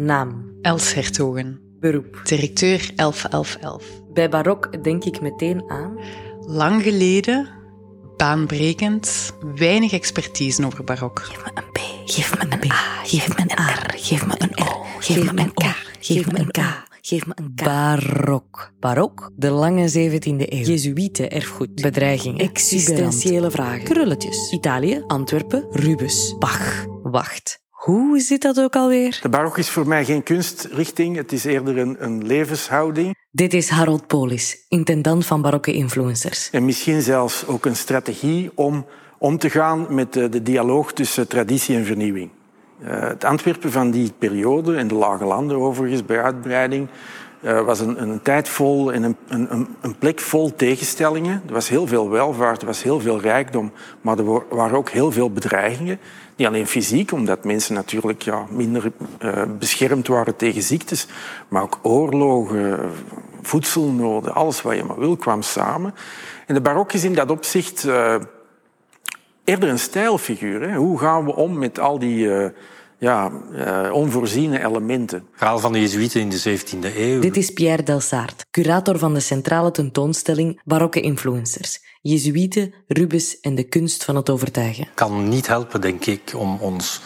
Naam. Els Hertogen. Beroep. Directeur 111111. Bij barok denk ik meteen aan... Lang geleden, baanbrekend, weinig expertise over barok. Geef me een B, geef me een A, geef me een R, geef me een O, geef me een K, geef me een K. Geef me een K. Barok. Barok, de lange 17e eeuw. Jezuïeten erfgoed. Bedreigingen. Existentiële vragen. Krulletjes. Italië, Antwerpen, Rubens. Bach. Wacht. Hoe zit dat ook alweer? De barok is voor mij geen kunstrichting, het is eerder een, een levenshouding. Dit is Harold Polis, intendant van barokke influencers. En misschien zelfs ook een strategie om om te gaan met de, de dialoog tussen traditie en vernieuwing. Uh, het Antwerpen van die periode, en de Lage Landen overigens bij uitbreiding, uh, was een, een, tijd vol en een, een, een, plek vol tegenstellingen. Er was heel veel welvaart, er was heel veel rijkdom, maar er waren ook heel veel bedreigingen. Niet alleen fysiek, omdat mensen natuurlijk ja, minder uh, beschermd waren tegen ziektes, maar ook oorlogen, voedselnoden, alles wat je maar wil, kwam samen. En de barok is in dat opzicht uh, eerder een stijlfiguur. Hoe gaan we om met al die ja, uh, onvoorziene elementen? Verhaal van de Jezuïeten in de 17e eeuw. Dit is Pierre Delsart, curator van de centrale tentoonstelling Barokke Influencers. Jezuïeten, Rubens en de kunst van het overtuigen. kan niet helpen, denk ik, om ons,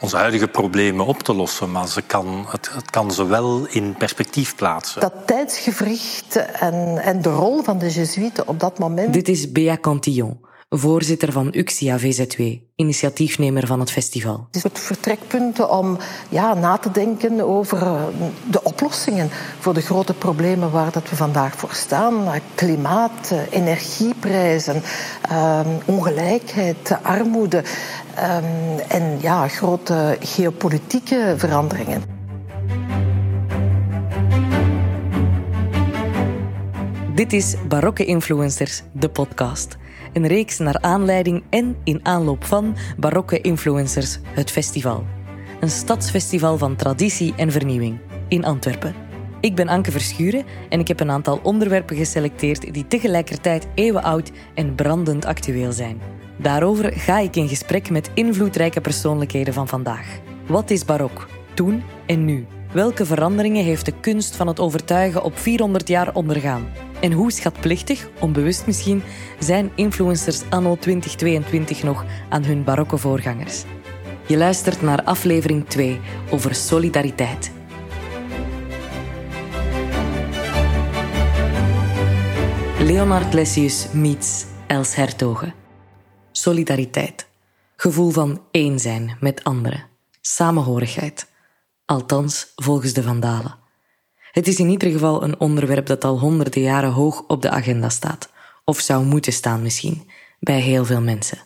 onze huidige problemen op te lossen, maar ze kan, het, het kan ze wel in perspectief plaatsen. Dat tijdsgevricht en, en de rol van de Jezuïeten op dat moment. Dit is Bea Cantillon, voorzitter van UXIA VZW, initiatiefnemer van het festival. Het is het vertrekpunt om ja, na te denken over eh, de oplossingen voor de grote problemen waar dat we vandaag voor staan. Klimaat, eh, energieprijzen, um, ongelijkheid, armoede um, en ja, grote geopolitieke veranderingen. Dit is Barokke Influencers, de podcast. Een reeks naar aanleiding en in aanloop van Barokke Influencers, het festival. Een stadsfestival van traditie en vernieuwing in Antwerpen. Ik ben Anke Verschuren en ik heb een aantal onderwerpen geselecteerd die tegelijkertijd eeuwenoud en brandend actueel zijn. Daarover ga ik in gesprek met invloedrijke persoonlijkheden van vandaag. Wat is barok? Toen en nu? Welke veranderingen heeft de kunst van het overtuigen op 400 jaar ondergaan? En hoe schatplichtig, onbewust misschien, zijn influencers anno 2022 nog aan hun barokke voorgangers? Je luistert naar aflevering 2 over solidariteit. Leonard Lessius meets Els Hertogen. Solidariteit. Gevoel van één zijn met anderen. Samenhorigheid. Althans, volgens de Vandalen. Het is in ieder geval een onderwerp dat al honderden jaren hoog op de agenda staat. Of zou moeten staan misschien, bij heel veel mensen.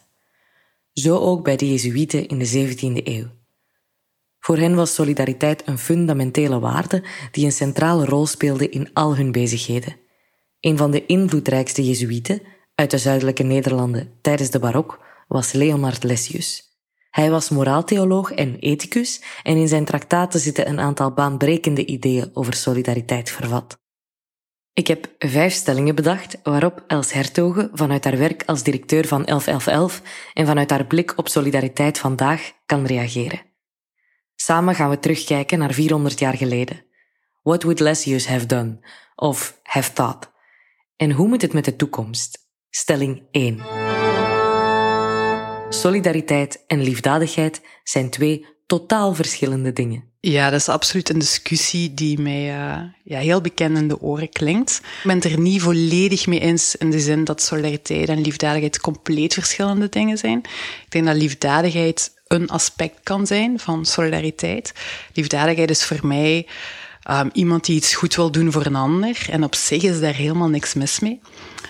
Zo ook bij de Jezuïeten in de 17e eeuw. Voor hen was solidariteit een fundamentele waarde die een centrale rol speelde in al hun bezigheden. Een van de invloedrijkste Jezuïeten uit de zuidelijke Nederlanden tijdens de barok was Leonard Lessius. Hij was moraaltheoloog en ethicus en in zijn traktaten zitten een aantal baanbrekende ideeën over solidariteit vervat. Ik heb vijf stellingen bedacht waarop Els Hertogen vanuit haar werk als directeur van 1111 en vanuit haar blik op solidariteit vandaag kan reageren. Samen gaan we terugkijken naar 400 jaar geleden. What would Lessius have done? Of have thought? En hoe moet het met de toekomst? Stelling 1. Solidariteit en liefdadigheid zijn twee totaal verschillende dingen. Ja, dat is absoluut een discussie die mij uh, ja, heel bekend in de oren klinkt. Ik ben het er niet volledig mee eens in de zin dat solidariteit en liefdadigheid compleet verschillende dingen zijn. Ik denk dat liefdadigheid een aspect kan zijn van solidariteit. Liefdadigheid is voor mij um, iemand die iets goed wil doen voor een ander. En op zich is daar helemaal niks mis mee.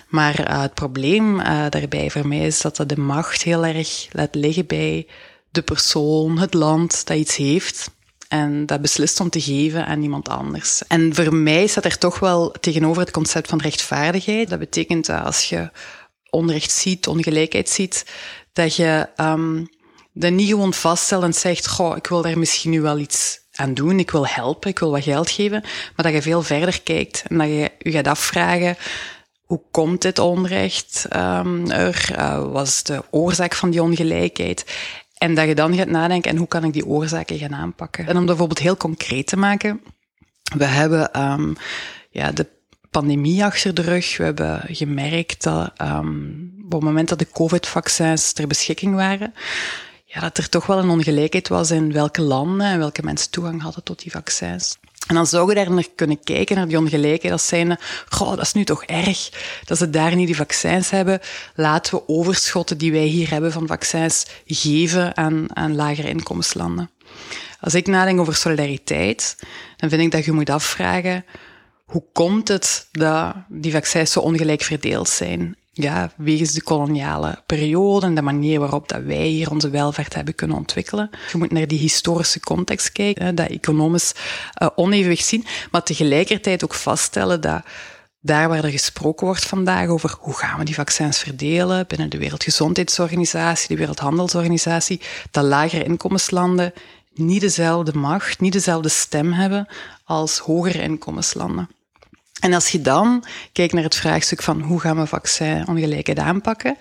Maar uh, het probleem uh, daarbij voor mij is dat dat de macht heel erg laat liggen bij de persoon, het land dat iets heeft. En dat beslist om te geven aan iemand anders. En voor mij staat er toch wel tegenover het concept van rechtvaardigheid. Dat betekent dat als je onrecht ziet, ongelijkheid ziet, dat je um, dat niet gewoon vaststelt en zegt, goh, ik wil daar misschien nu wel iets aan doen, ik wil helpen, ik wil wat geld geven, maar dat je veel verder kijkt en dat je je gaat afvragen, hoe komt dit onrecht um, er? Uh, wat is de oorzaak van die ongelijkheid? En dat je dan gaat nadenken, en hoe kan ik die oorzaken gaan aanpakken? En om dat bijvoorbeeld heel concreet te maken, we hebben um, ja, de pandemie achter de rug. We hebben gemerkt dat um, op het moment dat de COVID-vaccins ter beschikking waren, ja, dat er toch wel een ongelijkheid was in welke landen en welke mensen toegang hadden tot die vaccins. En dan zou je daar naar kunnen kijken, naar die ongelijkheid, als zijnde, goh, dat is nu toch erg dat ze daar niet die vaccins hebben. Laten we overschotten die wij hier hebben van vaccins geven aan, aan lagere inkomenslanden. Als ik nadenk over solidariteit, dan vind ik dat je moet afvragen, hoe komt het dat die vaccins zo ongelijk verdeeld zijn? Ja, wegens de koloniale periode en de manier waarop dat wij hier onze welvaart hebben kunnen ontwikkelen. Je moet naar die historische context kijken, dat economisch uh, onevenwicht zien, maar tegelijkertijd ook vaststellen dat daar waar er gesproken wordt vandaag over hoe gaan we die vaccins verdelen binnen de Wereldgezondheidsorganisatie, de Wereldhandelsorganisatie, dat lagere inkomenslanden niet dezelfde macht, niet dezelfde stem hebben als hogere inkomenslanden. En als je dan kijkt naar het vraagstuk van hoe gaan we vaccinongelijkheid aanpakken,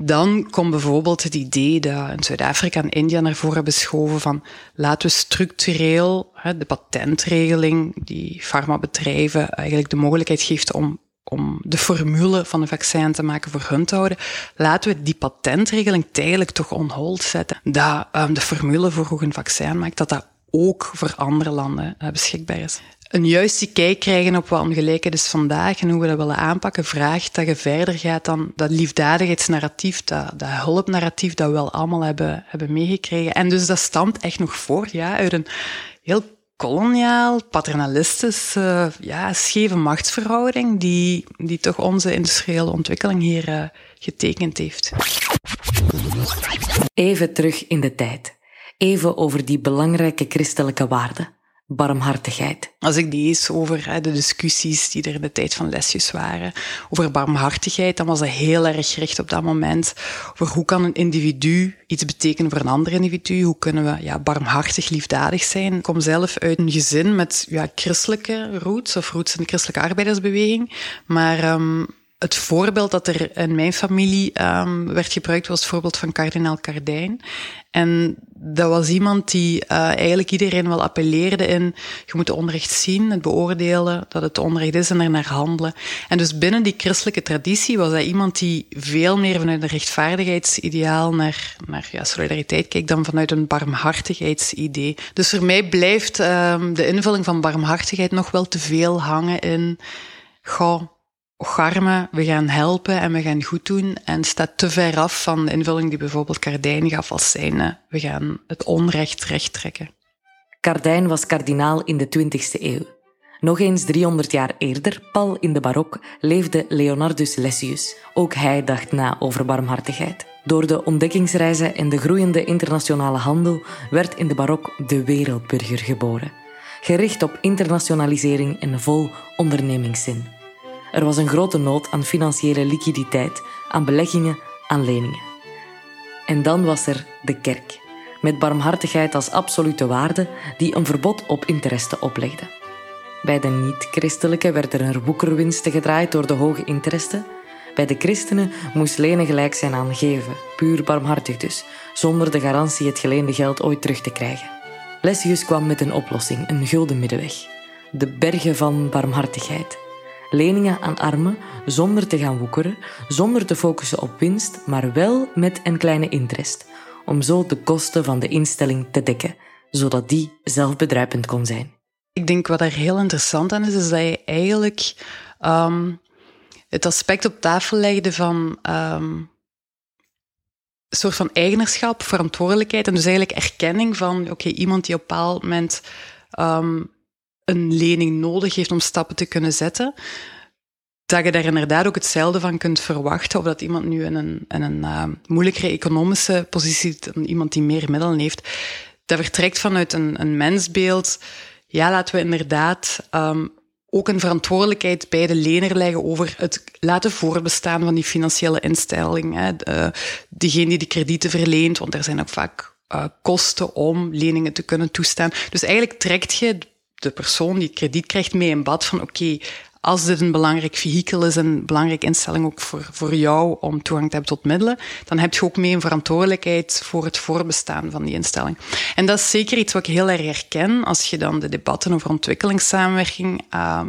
dan komt bijvoorbeeld het idee dat in Zuid-Afrika en India naar voren hebben geschoven van laten we structureel de patentregeling die farmabedrijven eigenlijk de mogelijkheid geeft om, om de formule van een vaccin te maken voor hun te houden, laten we die patentregeling tijdelijk toch on hold zetten. Dat um, de formule voor hoe een vaccin maakt, dat dat ook voor andere landen uh, beschikbaar is een juiste kijk krijgen op wat ongelijkheid is vandaag en hoe we dat willen aanpakken, vraagt dat je verder gaat dan dat liefdadigheidsnarratief, dat, dat hulpnarratief dat we wel allemaal hebben, hebben meegekregen. En dus dat stamt echt nog voort ja, uit een heel koloniaal, paternalistisch, ja, scheve machtsverhouding die, die toch onze industriële ontwikkeling hier uh, getekend heeft. Even terug in de tijd. Even over die belangrijke christelijke waarden barmhartigheid. Als ik lees over de discussies die er in de tijd van lesjes waren, over barmhartigheid, dan was dat heel erg gericht op dat moment over hoe kan een individu iets betekenen voor een ander individu, hoe kunnen we ja, barmhartig, liefdadig zijn. Ik kom zelf uit een gezin met ja, christelijke roots, of roots in de christelijke arbeidersbeweging, maar um, het voorbeeld dat er in mijn familie um, werd gebruikt was het voorbeeld van kardinaal Kardijn. En dat was iemand die uh, eigenlijk iedereen wel appelleerde in je moet het onrecht zien, het beoordelen dat het onrecht is en er naar handelen. En dus binnen die christelijke traditie was hij iemand die veel meer vanuit een rechtvaardigheidsideaal naar, naar ja, solidariteit kijkt dan vanuit een barmhartigheidsidee. Dus voor mij blijft um, de invulling van barmhartigheid nog wel te veel hangen in goh, garmen, we gaan helpen en we gaan goed doen. En staat te ver af van de invulling die bijvoorbeeld Cardijn gaf als zijnde. We gaan het onrecht recht trekken. Cardijn was kardinaal in de 20e eeuw. Nog eens 300 jaar eerder, pal in de barok, leefde Leonardus Lessius. Ook hij dacht na over barmhartigheid. Door de ontdekkingsreizen en de groeiende internationale handel werd in de barok de wereldburger geboren. Gericht op internationalisering en vol ondernemingszin. Er was een grote nood aan financiële liquiditeit, aan beleggingen, aan leningen. En dan was er de kerk, met barmhartigheid als absolute waarde die een verbod op interesse oplegde. Bij de niet-christelijke werden er woekerwinsten gedraaid door de hoge interesse. Bij de christenen moest lenen gelijk zijn aan geven, puur barmhartig dus, zonder de garantie het geleende geld ooit terug te krijgen. Lessius kwam met een oplossing, een gulden middenweg. De bergen van barmhartigheid leningen aan armen zonder te gaan woekeren, zonder te focussen op winst, maar wel met een kleine interest, om zo de kosten van de instelling te dekken, zodat die zelfbedruipend kon zijn. Ik denk wat er heel interessant aan is, is dat je eigenlijk um, het aspect op tafel legde van um, een soort van eigenaarschap, verantwoordelijkheid en dus eigenlijk erkenning van oké, iemand die op een bepaald moment um, een lening nodig heeft om stappen te kunnen zetten, dat je daar inderdaad ook hetzelfde van kunt verwachten. Of dat iemand nu in een, in een uh, moeilijkere economische positie zit dan iemand die meer middelen heeft. Dat vertrekt vanuit een, een mensbeeld. Ja, laten we inderdaad um, ook een verantwoordelijkheid bij de lener leggen over het laten voorbestaan van die financiële instelling. Hè. De, degene die de kredieten verleent, want er zijn ook vaak uh, kosten om leningen te kunnen toestaan. Dus eigenlijk trekt je de persoon die krediet krijgt mee in bad van oké, okay, als dit een belangrijk vehikel is, een belangrijke instelling ook voor, voor jou om toegang te hebben tot middelen, dan heb je ook mee een verantwoordelijkheid voor het voorbestaan van die instelling. En dat is zeker iets wat ik heel erg herken als je dan de debatten over ontwikkelingssamenwerking uh,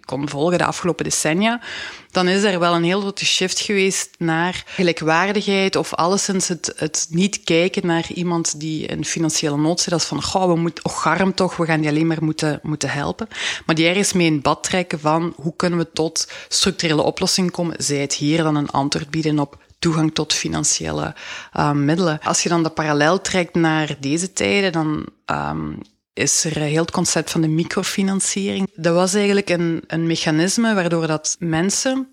kon volgen de afgelopen decennia, dan is er wel een heel grote shift geweest naar gelijkwaardigheid of alleszins het, het niet kijken naar iemand die in financiële nood zit als van, goh, we moeten, och garm toch, we gaan die alleen maar moeten, moeten helpen. Maar die ergens mee in bad trekken van hoe kunnen we tot structurele oplossingen komen, zij het hier dan een antwoord bieden op toegang tot financiële uh, middelen. Als je dan de parallel trekt naar deze tijden, dan um, is er heel het concept van de microfinanciering. Dat was eigenlijk een, een mechanisme waardoor dat mensen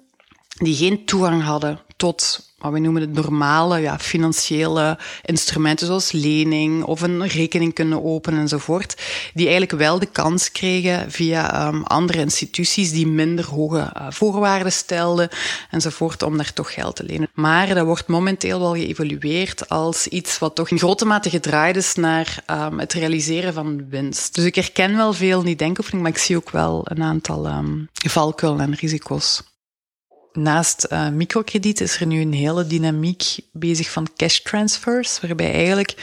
die geen toegang hadden tot wat we noemen het normale ja, financiële instrumenten zoals lening of een rekening kunnen openen enzovoort, die eigenlijk wel de kans kregen via um, andere instituties die minder hoge uh, voorwaarden stelden enzovoort om daar toch geld te lenen. Maar dat wordt momenteel wel geëvolueerd als iets wat toch in grote mate gedraaid is naar um, het realiseren van winst. Dus ik herken wel veel in die denkoefening, maar ik zie ook wel een aantal um, valkuilen en risico's. Naast uh, microkrediet is er nu een hele dynamiek bezig van cash transfers, waarbij eigenlijk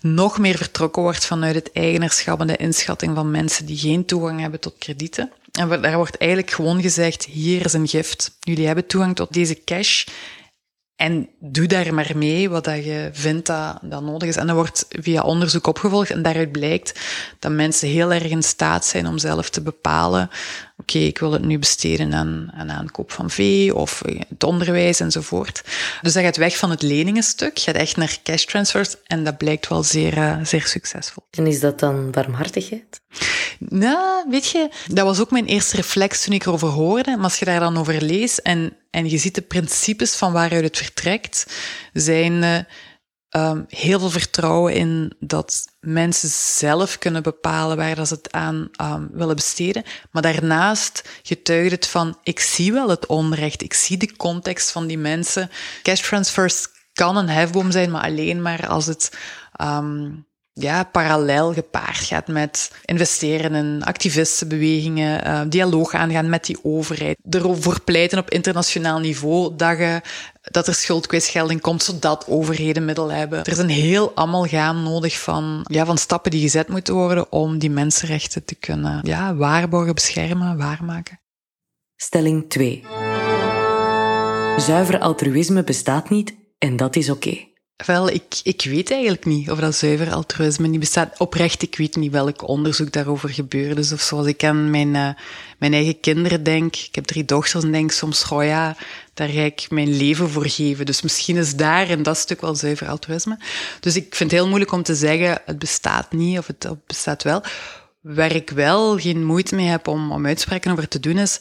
nog meer vertrokken wordt vanuit het eigenaarschap en de inschatting van mensen die geen toegang hebben tot kredieten. En daar wordt eigenlijk gewoon gezegd, hier is een gift. Jullie hebben toegang tot deze cash en doe daar maar mee wat dat je vindt dat, dat nodig is. En dat wordt via onderzoek opgevolgd. En daaruit blijkt dat mensen heel erg in staat zijn om zelf te bepalen oké, ik wil het nu besteden aan, aan aankoop van vee of het onderwijs enzovoort. Dus dat gaat weg van het leningenstuk, gaat echt naar cash transfers en dat blijkt wel zeer, uh, zeer succesvol. En is dat dan warmhartigheid? Nou, weet je, dat was ook mijn eerste reflex toen ik erover hoorde. Maar als je daar dan over leest en, en je ziet de principes van waaruit het vertrekt, zijn... Uh, um, heel veel vertrouwen in dat mensen zelf kunnen bepalen waar dat ze het aan um, willen besteden. Maar daarnaast getuigt het van, ik zie wel het onrecht, ik zie de context van die mensen. Cash transfers kan een hefboom zijn, maar alleen maar als het um, ja, parallel gepaard gaat met investeren in activistenbewegingen, uh, dialoog aangaan met die overheid, erover pleiten op internationaal niveau dat, je, dat er schuldkwijtschelding komt, zodat overheden middelen hebben. Er is een heel amalgaam nodig van, ja, van stappen die gezet moeten worden om die mensenrechten te kunnen ja, waarborgen, beschermen, waarmaken. Stelling 2. Zuiver altruïsme bestaat niet en dat is oké. Wel, ik, ik weet eigenlijk niet of dat zuiver altruïsme niet bestaat. Oprecht, ik weet niet welk onderzoek daarover gebeurd is. Of zoals ik aan mijn, uh, mijn eigen kinderen denk. Ik heb drie dochters en denk soms, oh ja, daar ga ik mijn leven voor geven. Dus misschien is daar in dat stuk wel zuiver altruïsme. Dus ik vind het heel moeilijk om te zeggen, het bestaat niet of het, het bestaat wel. Waar ik wel geen moeite mee heb om, om uitspraken over te doen is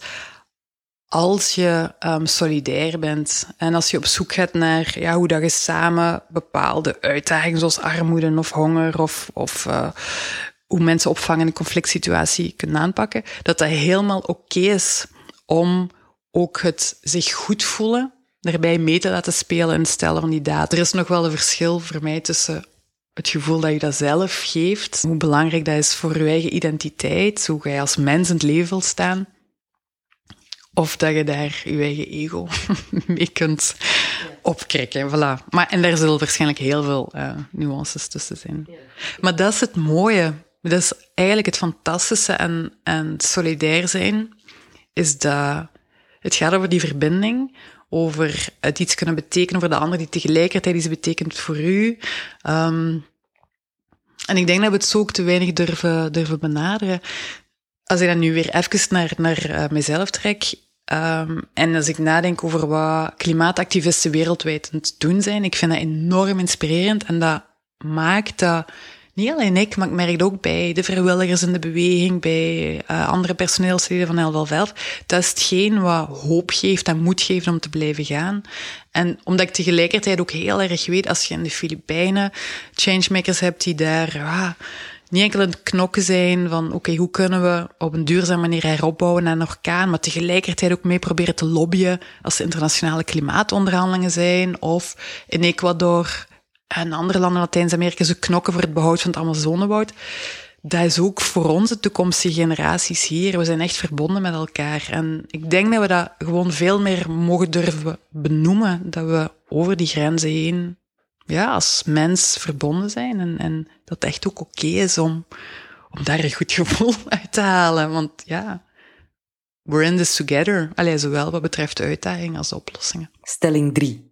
als je um, solidair bent en als je op zoek gaat naar ja, hoe dat je samen bepaalde uitdagingen zoals armoede of honger of, of uh, hoe mensen opvangen in een conflict situatie kunnen aanpakken, dat dat helemaal oké is om ook het zich goed voelen daarbij mee te laten spelen en stellen van die daad. Er is nog wel een verschil voor mij tussen het gevoel dat je dat zelf geeft, hoe belangrijk dat is voor je eigen identiteit, hoe jij als mens in het leven wil staan, of dat je daar je eigen ego mee kunt opkrikken. Voilà. Maar, en daar zullen waarschijnlijk heel veel uh, nuances tussen zijn. Maar dat is het mooie. Dat is eigenlijk het fantastische en, en solidair zijn. Is dat het gaat over die verbinding. Over het iets kunnen betekenen voor de ander die tegelijkertijd iets betekent voor u. Um, en ik denk dat we het zo ook te weinig durven, durven benaderen als ik dan nu weer even naar, naar uh, mezelf trek, um, en als ik nadenk over wat klimaatactivisten wereldwijd aan het doen zijn, ik vind dat enorm inspirerend en dat maakt dat niet alleen ik, maar ik merk het ook bij de vrijwilligers in de beweging, bij uh, andere personeelsleden van Elval Velf, dat is hetgeen wat hoop geeft en moed geeft om te blijven gaan. En omdat ik tegelijkertijd ook heel erg weet, als je in de Filipijnen changemakers hebt die daar... Ah, niet enkel het knokken zijn van oké, hoe kunnen we op een duurzame manier heropbouwen na een orkaan, maar tegelijkertijd ook mee proberen te lobbyen als er internationale klimaatonderhandelingen zijn of in Ecuador en andere landen in Latijns-Amerika ze knokken voor het behoud van het Amazonewoud. dat is ook voor onze toekomstige generaties hier. We zijn echt verbonden met elkaar. En ik denk dat we dat gewoon veel meer mogen durven benoemen. Dat we over die grenzen heen, ja, als mens verbonden zijn. En, en dat het echt ook oké is om, om daar een goed gevoel uit te halen. Want ja, we're in this together. Allee, zowel wat betreft uitdagingen als oplossingen. Stelling 3.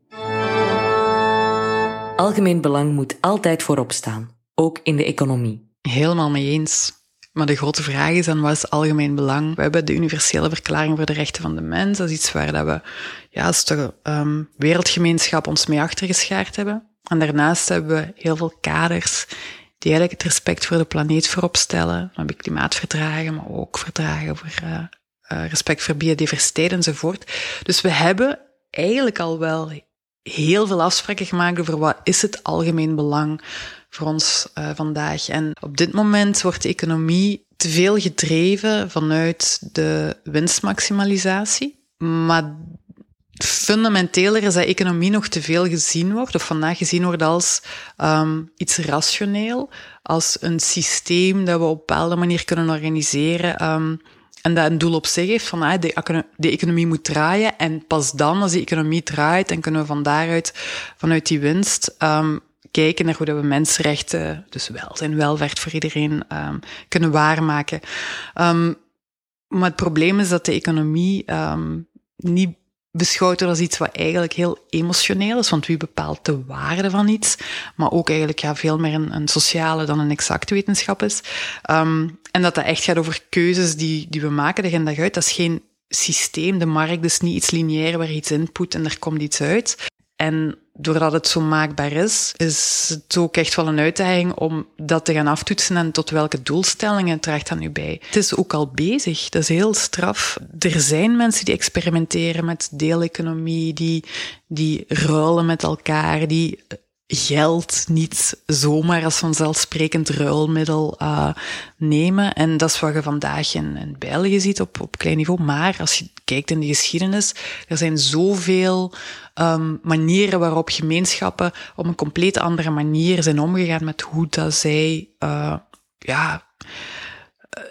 Algemeen belang moet altijd voorop staan, ook in de economie. Helemaal mee eens. Maar de grote vraag is dan, wat is algemeen belang? We hebben de Universele Verklaring voor de Rechten van de Mens. Dat is iets waar dat we ja, als de um, wereldgemeenschap ons mee achtergeschaard hebben. En daarnaast hebben we heel veel kaders die eigenlijk het respect voor de planeet voorop stellen. We hebben klimaatverdragen, maar ook verdragen voor uh, uh, respect voor biodiversiteit enzovoort. Dus we hebben eigenlijk al wel heel veel afspraken gemaakt over wat is het algemeen belang voor ons uh, vandaag. En op dit moment wordt de economie te veel gedreven vanuit de winstmaximalisatie. Maar fundamenteler is dat economie nog te veel gezien wordt, of vandaag gezien wordt als um, iets rationeel, als een systeem dat we op bepaalde manier kunnen organiseren. Um, en dat een doel op zich heeft van ah, de, economie moet draaien. En pas dan, als die economie draait, dan kunnen we van daaruit, vanuit die winst, um, kijken naar hoe dat we mensenrechten, dus welzijn, welvaart voor iedereen, um, kunnen waarmaken. Um, maar het probleem is dat de economie niet beschouwd wordt als iets wat eigenlijk heel emotioneel is, want wie bepaalt de waarde van iets, maar ook eigenlijk ja, veel meer een, een sociale dan een exacte wetenschap is. Um, en dat dat echt gaat over keuzes die, die we maken dag in dag uit. Dat is geen systeem, de markt is niet iets lineair waar iets input en er komt iets uit. En doordat het zo maakbaar is, is het ook echt wel een uitdaging om dat te gaan aftoetsen en tot welke doelstellingen draagt dat nu bij. Het is ook al bezig, dat is heel straf. Er zijn mensen die experimenteren met deeleconomie, die, die ruilen met elkaar, die geld niet zomaar als vanzelfsprekend ruilmiddel uh, nemen. En dat is wat je vandaag in, in België ziet op, op klein niveau. Maar als je kijkt in de geschiedenis, er zijn zoveel um, manieren waarop gemeenschappen op een compleet andere manier zijn omgegaan met hoe dat zij uh, ja,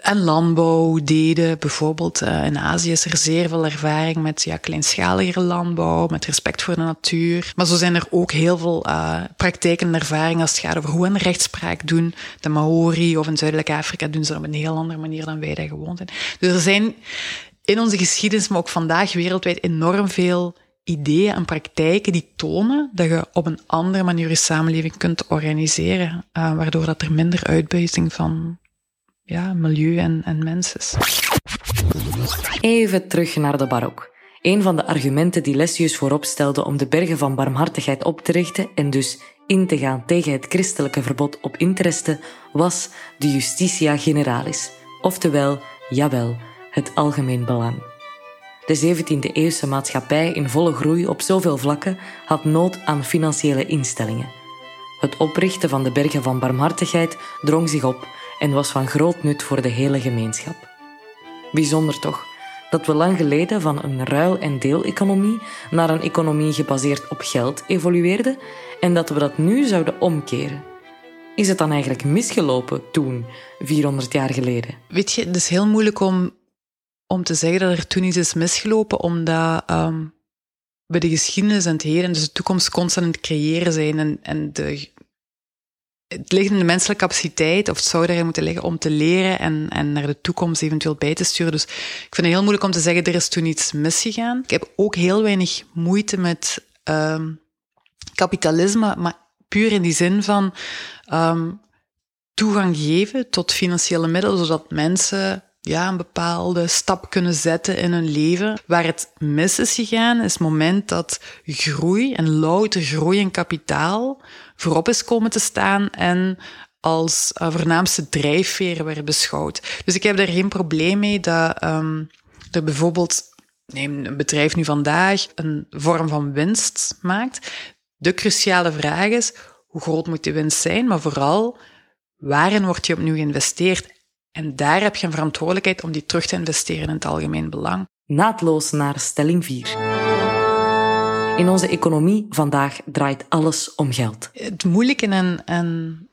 en landbouw deden. Bijvoorbeeld uh, in Azië is er zeer veel ervaring met ja, kleinschaligere landbouw, met respect voor de natuur. Maar zo zijn er ook heel veel uh, praktijken en ervaringen als het gaat over hoe een rechtspraak doen. De Maori of in Zuidelijk Afrika doen ze dat op een heel andere manier dan wij dat gewoon zijn. Dus er zijn in onze geschiedenis, maar ook vandaag wereldwijd, enorm veel ideeën en praktijken die tonen dat je op een andere manier je samenleving kunt organiseren, uh, waardoor dat er minder uitbuiting van ja, milieu en, en mens is. Even terug naar de barok. Een van de argumenten die Lessius voorop stelde om de bergen van barmhartigheid op te richten en dus in te gaan tegen het christelijke verbod op interesse, was de Justitia Generalis, oftewel, jawel, het algemeen belang. De 17e-eeuwse maatschappij in volle groei op zoveel vlakken had nood aan financiële instellingen. Het oprichten van de bergen van barmhartigheid drong zich op en was van groot nut voor de hele gemeenschap. Bijzonder toch dat we lang geleden van een ruil- en deeleconomie naar een economie gebaseerd op geld evolueerden en dat we dat nu zouden omkeren. Is het dan eigenlijk misgelopen toen, 400 jaar geleden? Weet je, het is heel moeilijk om, om te zeggen dat er toen iets is misgelopen, omdat um, we de geschiedenis en het heden, dus de toekomst constant aan het creëren zijn en, en de het ligt in de menselijke capaciteit, of het zou erin moeten liggen, om te leren en, en naar de toekomst eventueel bij te sturen. Dus ik vind het heel moeilijk om te zeggen, er is toen iets misgegaan. Ik heb ook heel weinig moeite met um, kapitalisme, maar puur in die zin van um, toegang geven tot financiële middelen, zodat mensen ja, een bepaalde stap kunnen zetten in hun leven. Waar het mis is gegaan, is het moment dat groei en louter groei en kapitaal voorop is komen te staan en als uh, voornaamste drijfveer werd beschouwd. Dus ik heb daar geen probleem mee dat um, er bijvoorbeeld, neem een bedrijf nu vandaag, een vorm van winst maakt. De cruciale vraag is, hoe groot moet die winst zijn, maar vooral, waarin wordt je opnieuw geïnvesteerd? En daar heb je een verantwoordelijkheid om die terug te investeren in het algemeen belang. Naadloos naar stelling 4. In onze economie vandaag draait alles om geld. Het moeilijke en, en,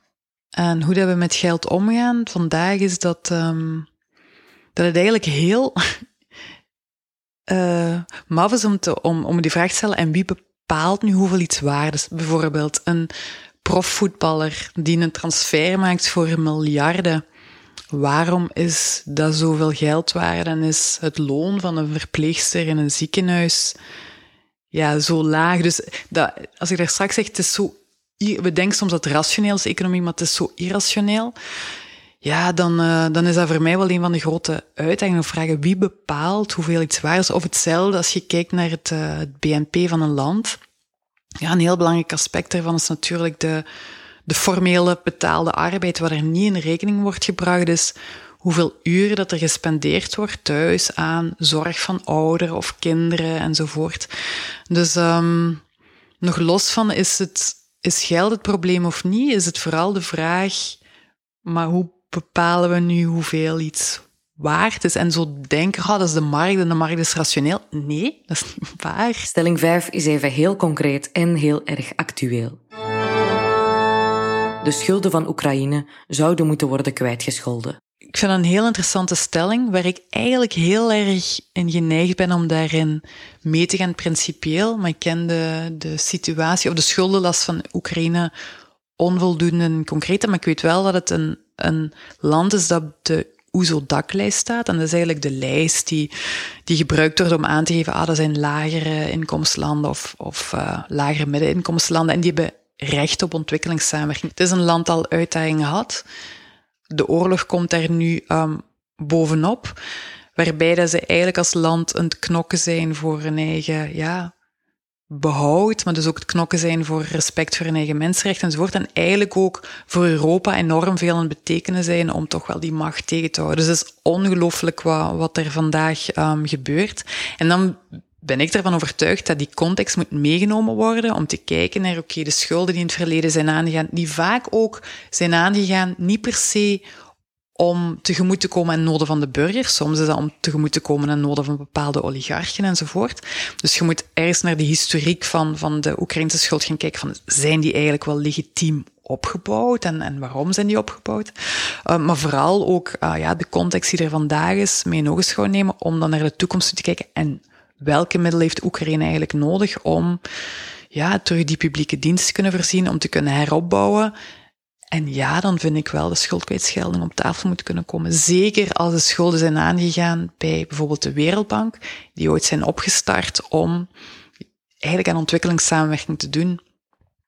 En hoe dat we met geld omgaan vandaag is dat, um, dat het eigenlijk heel uh, maf is om, te, om, om die vraag te stellen: en wie bepaalt nu hoeveel iets waard is? Bijvoorbeeld een profvoetballer die een transfer maakt voor miljarden. Waarom is dat zoveel geld waard en is het loon van een verpleegster in een ziekenhuis ja, zo laag? Dus dat, als ik daar straks zeg, het is zo we denken soms dat het rationeel is, economie, maar het is zo irrationeel. Ja, dan, uh, dan is dat voor mij wel een van de grote uitdagingen. Vragen wie bepaalt hoeveel iets waard is. Of hetzelfde als je kijkt naar het, uh, het BNP van een land. Ja, een heel belangrijk aspect daarvan is natuurlijk de, de formele betaalde arbeid, wat er niet in rekening wordt gebracht. Dus hoeveel uren dat er gespendeerd wordt thuis aan zorg van ouderen of kinderen enzovoort. Dus um, nog los van is het is geld het probleem of niet? Is het vooral de vraag, maar hoe bepalen we nu hoeveel iets waard is? En zo denken, oh, dat is de markt en de markt is rationeel. Nee, dat is niet waar. Stelling 5 is even heel concreet en heel erg actueel. De schulden van Oekraïne zouden moeten worden kwijtgescholden. Ik vind een heel interessante stelling, waar ik eigenlijk heel erg in geneigd ben om daarin mee te gaan principieel. Maar ik ken de, situatie of de schuldenlast van Oekraïne onvoldoende en concreet. Maar ik weet wel dat het een, een land is dat de OESO-daklijst staat. En dat is eigenlijk de lijst die, die gebruikt wordt om aan te geven, ah, dat zijn lagere inkomstenlanden of, of uh, lagere middeninkomstenlanden. En die hebben recht op ontwikkelingssamenwerking. Het is een land dat al uitdagingen had de oorlog komt daar nu um, bovenop, waarbij dat ze eigenlijk als land een knokken zijn voor hun eigen ja, behoud, maar dus ook het knokken zijn voor respect voor hun eigen mensenrechten enzovoort. En eigenlijk ook voor Europa enorm veel aan het betekenen zijn om toch wel die macht tegen te houden. Dus het is ongelooflijk wat, wat er vandaag um, gebeurt. En dan ben ik ervan overtuigd dat die context moet meegenomen worden om te kijken naar, oké, de schulden die in het verleden zijn aangegaan, die vaak ook zijn aangegaan, niet per se om tegemoet te komen aan noden van de burgers. Soms is dat om tegemoet te komen aan noden van bepaalde oligarchen enzovoort. Dus je moet ergens naar de historiek van, van de Oekraïnse schuld gaan kijken van, zijn die eigenlijk wel legitiem opgebouwd en, en waarom zijn die opgebouwd? Uh, maar vooral ook uh, ja, de context die er vandaag is mee eens gaan nemen om dan naar de toekomst te kijken en welke middelen heeft Oekraïne eigenlijk nodig om ja, terug die publieke dienst te kunnen voorzien, om te kunnen heropbouwen. En ja, dan vind ik wel de schuldkwijtschelding op tafel moet kunnen komen. Zeker als de schulden zijn aangegaan bij bijvoorbeeld de Wereldbank, die ooit zijn opgestart om eigenlijk aan ontwikkelingssamenwerking te doen.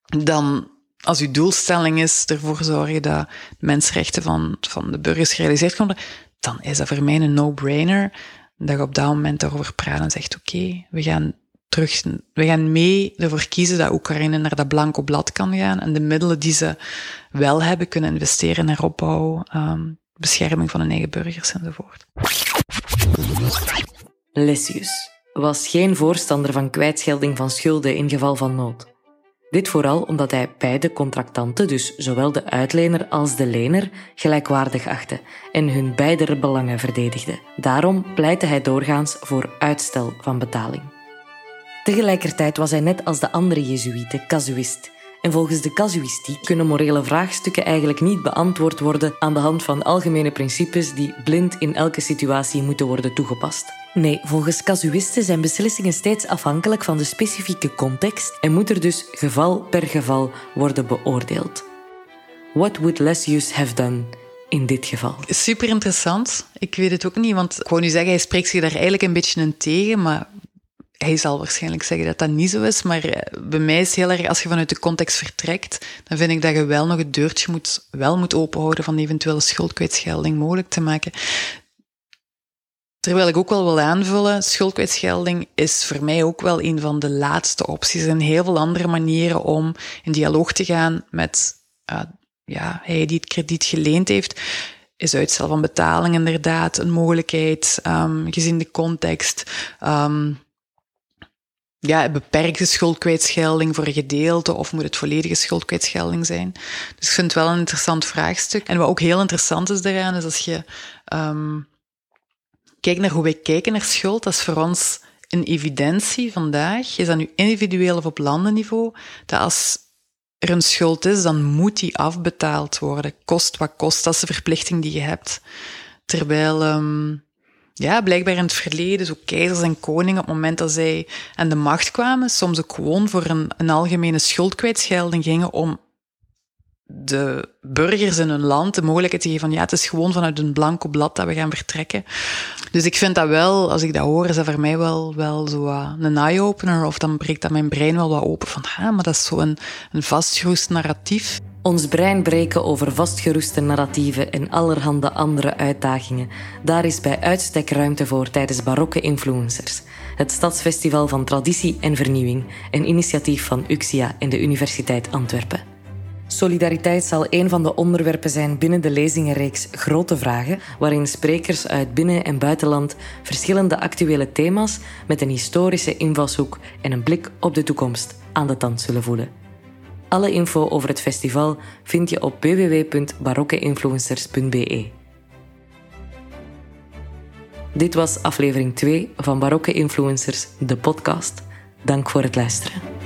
Dan, als uw doelstelling is ervoor zorgen dat mensenrechten van, van de burgers gerealiseerd worden, dan is dat voor mij een no-brainer dat je op dat moment daarover praat en zegt, oké, we gaan terug, we gaan mee ervoor kiezen dat Oekraïne naar dat blanco blad kan gaan en de middelen die ze wel hebben kunnen investeren naar opbouw, um, bescherming van hun eigen burgers enzovoort. Lessius was geen voorstander van kwijtschelding van schulden in geval van nood. Dit vooral omdat hij beide contractanten, dus zowel de uitlener als de lener, gelijkwaardig achtte en hun beider belangen verdedigde. Daarom pleitte hij doorgaans voor uitstel van betaling. Tegelijkertijd was hij net als de andere Jezuïeten casuïst. En volgens de casuïstiek kunnen morele vraagstukken eigenlijk niet beantwoord worden aan de hand van algemene principes die blind in elke situatie moeten worden toegepast. Nee, volgens casuïsten zijn beslissingen steeds afhankelijk van de specifieke context en moet er dus geval per geval worden beoordeeld. What would Lessius have done in dit geval? Super interessant. Ik weet het ook niet, want ik wou nu zeggen, hij spreekt zich daar eigenlijk een beetje in tegen, maar hij zal waarschijnlijk zeggen dat dat niet zo is, maar eh, bij mij is heel erg, als je vanuit de context vertrekt, dan vind ik dat je wel nog het deurtje moet, wel moet openhouden van eventuele schuldkwijtschelding mogelijk te maken. Terwijl ik ook wel wil aanvullen, schuldkwijtschelding is voor mij ook wel een van de laatste opties. Zijn heel veel andere manieren om in dialoog te gaan met uh, ja, hij die het krediet geleend heeft. Is uitstel van betaling inderdaad een mogelijkheid, um, gezien de context. Um, ja, beperkte schuldkwijtschelding voor een gedeelte of moet het volledige schuldkwijtschelding zijn? Dus ik vind het wel een interessant vraagstuk. En wat ook heel interessant is daaraan, is als je um, kijkt naar hoe wij kijken naar schuld, dat is voor ons een evidentie vandaag, is dat nu individueel of op landenniveau, dat als er een schuld is, dan moet die afbetaald worden. Kost wat kost, dat is de verplichting die je hebt. Terwijl, um, ja, blijkbaar in het verleden, zo keizers en koningen, op het moment dat zij aan de macht kwamen, soms ook gewoon voor een, een algemene schuldkwijtschelding gingen om de burgers in hun land de mogelijkheid te geven van ja, het is gewoon vanuit een blanco blad dat we gaan vertrekken. Dus ik vind dat wel, als ik dat hoor, is dat voor mij wel, wel zo uh, een eye-opener of dan breekt dat mijn brein wel wat open van ha, maar dat is zo'n een, een vastgeroest narratief. Ons brein breken over vastgeroeste narratieven en allerhande andere uitdagingen. Daar is bij uitstek ruimte voor tijdens barokke influencers. Het Stadsfestival van Traditie en Vernieuwing, een initiatief van UXIA en de Universiteit Antwerpen. Solidariteit zal een van de onderwerpen zijn binnen de lezingenreeks Grote Vragen, waarin sprekers uit binnen- en buitenland verschillende actuele thema's met een historische invalshoek en een blik op de toekomst aan de tand zullen voelen. Alle info over het festival vind je op www.barokkeinfluencers.be. Dit was aflevering 2 van Barokke Influencers, de podcast. Dank voor het luisteren.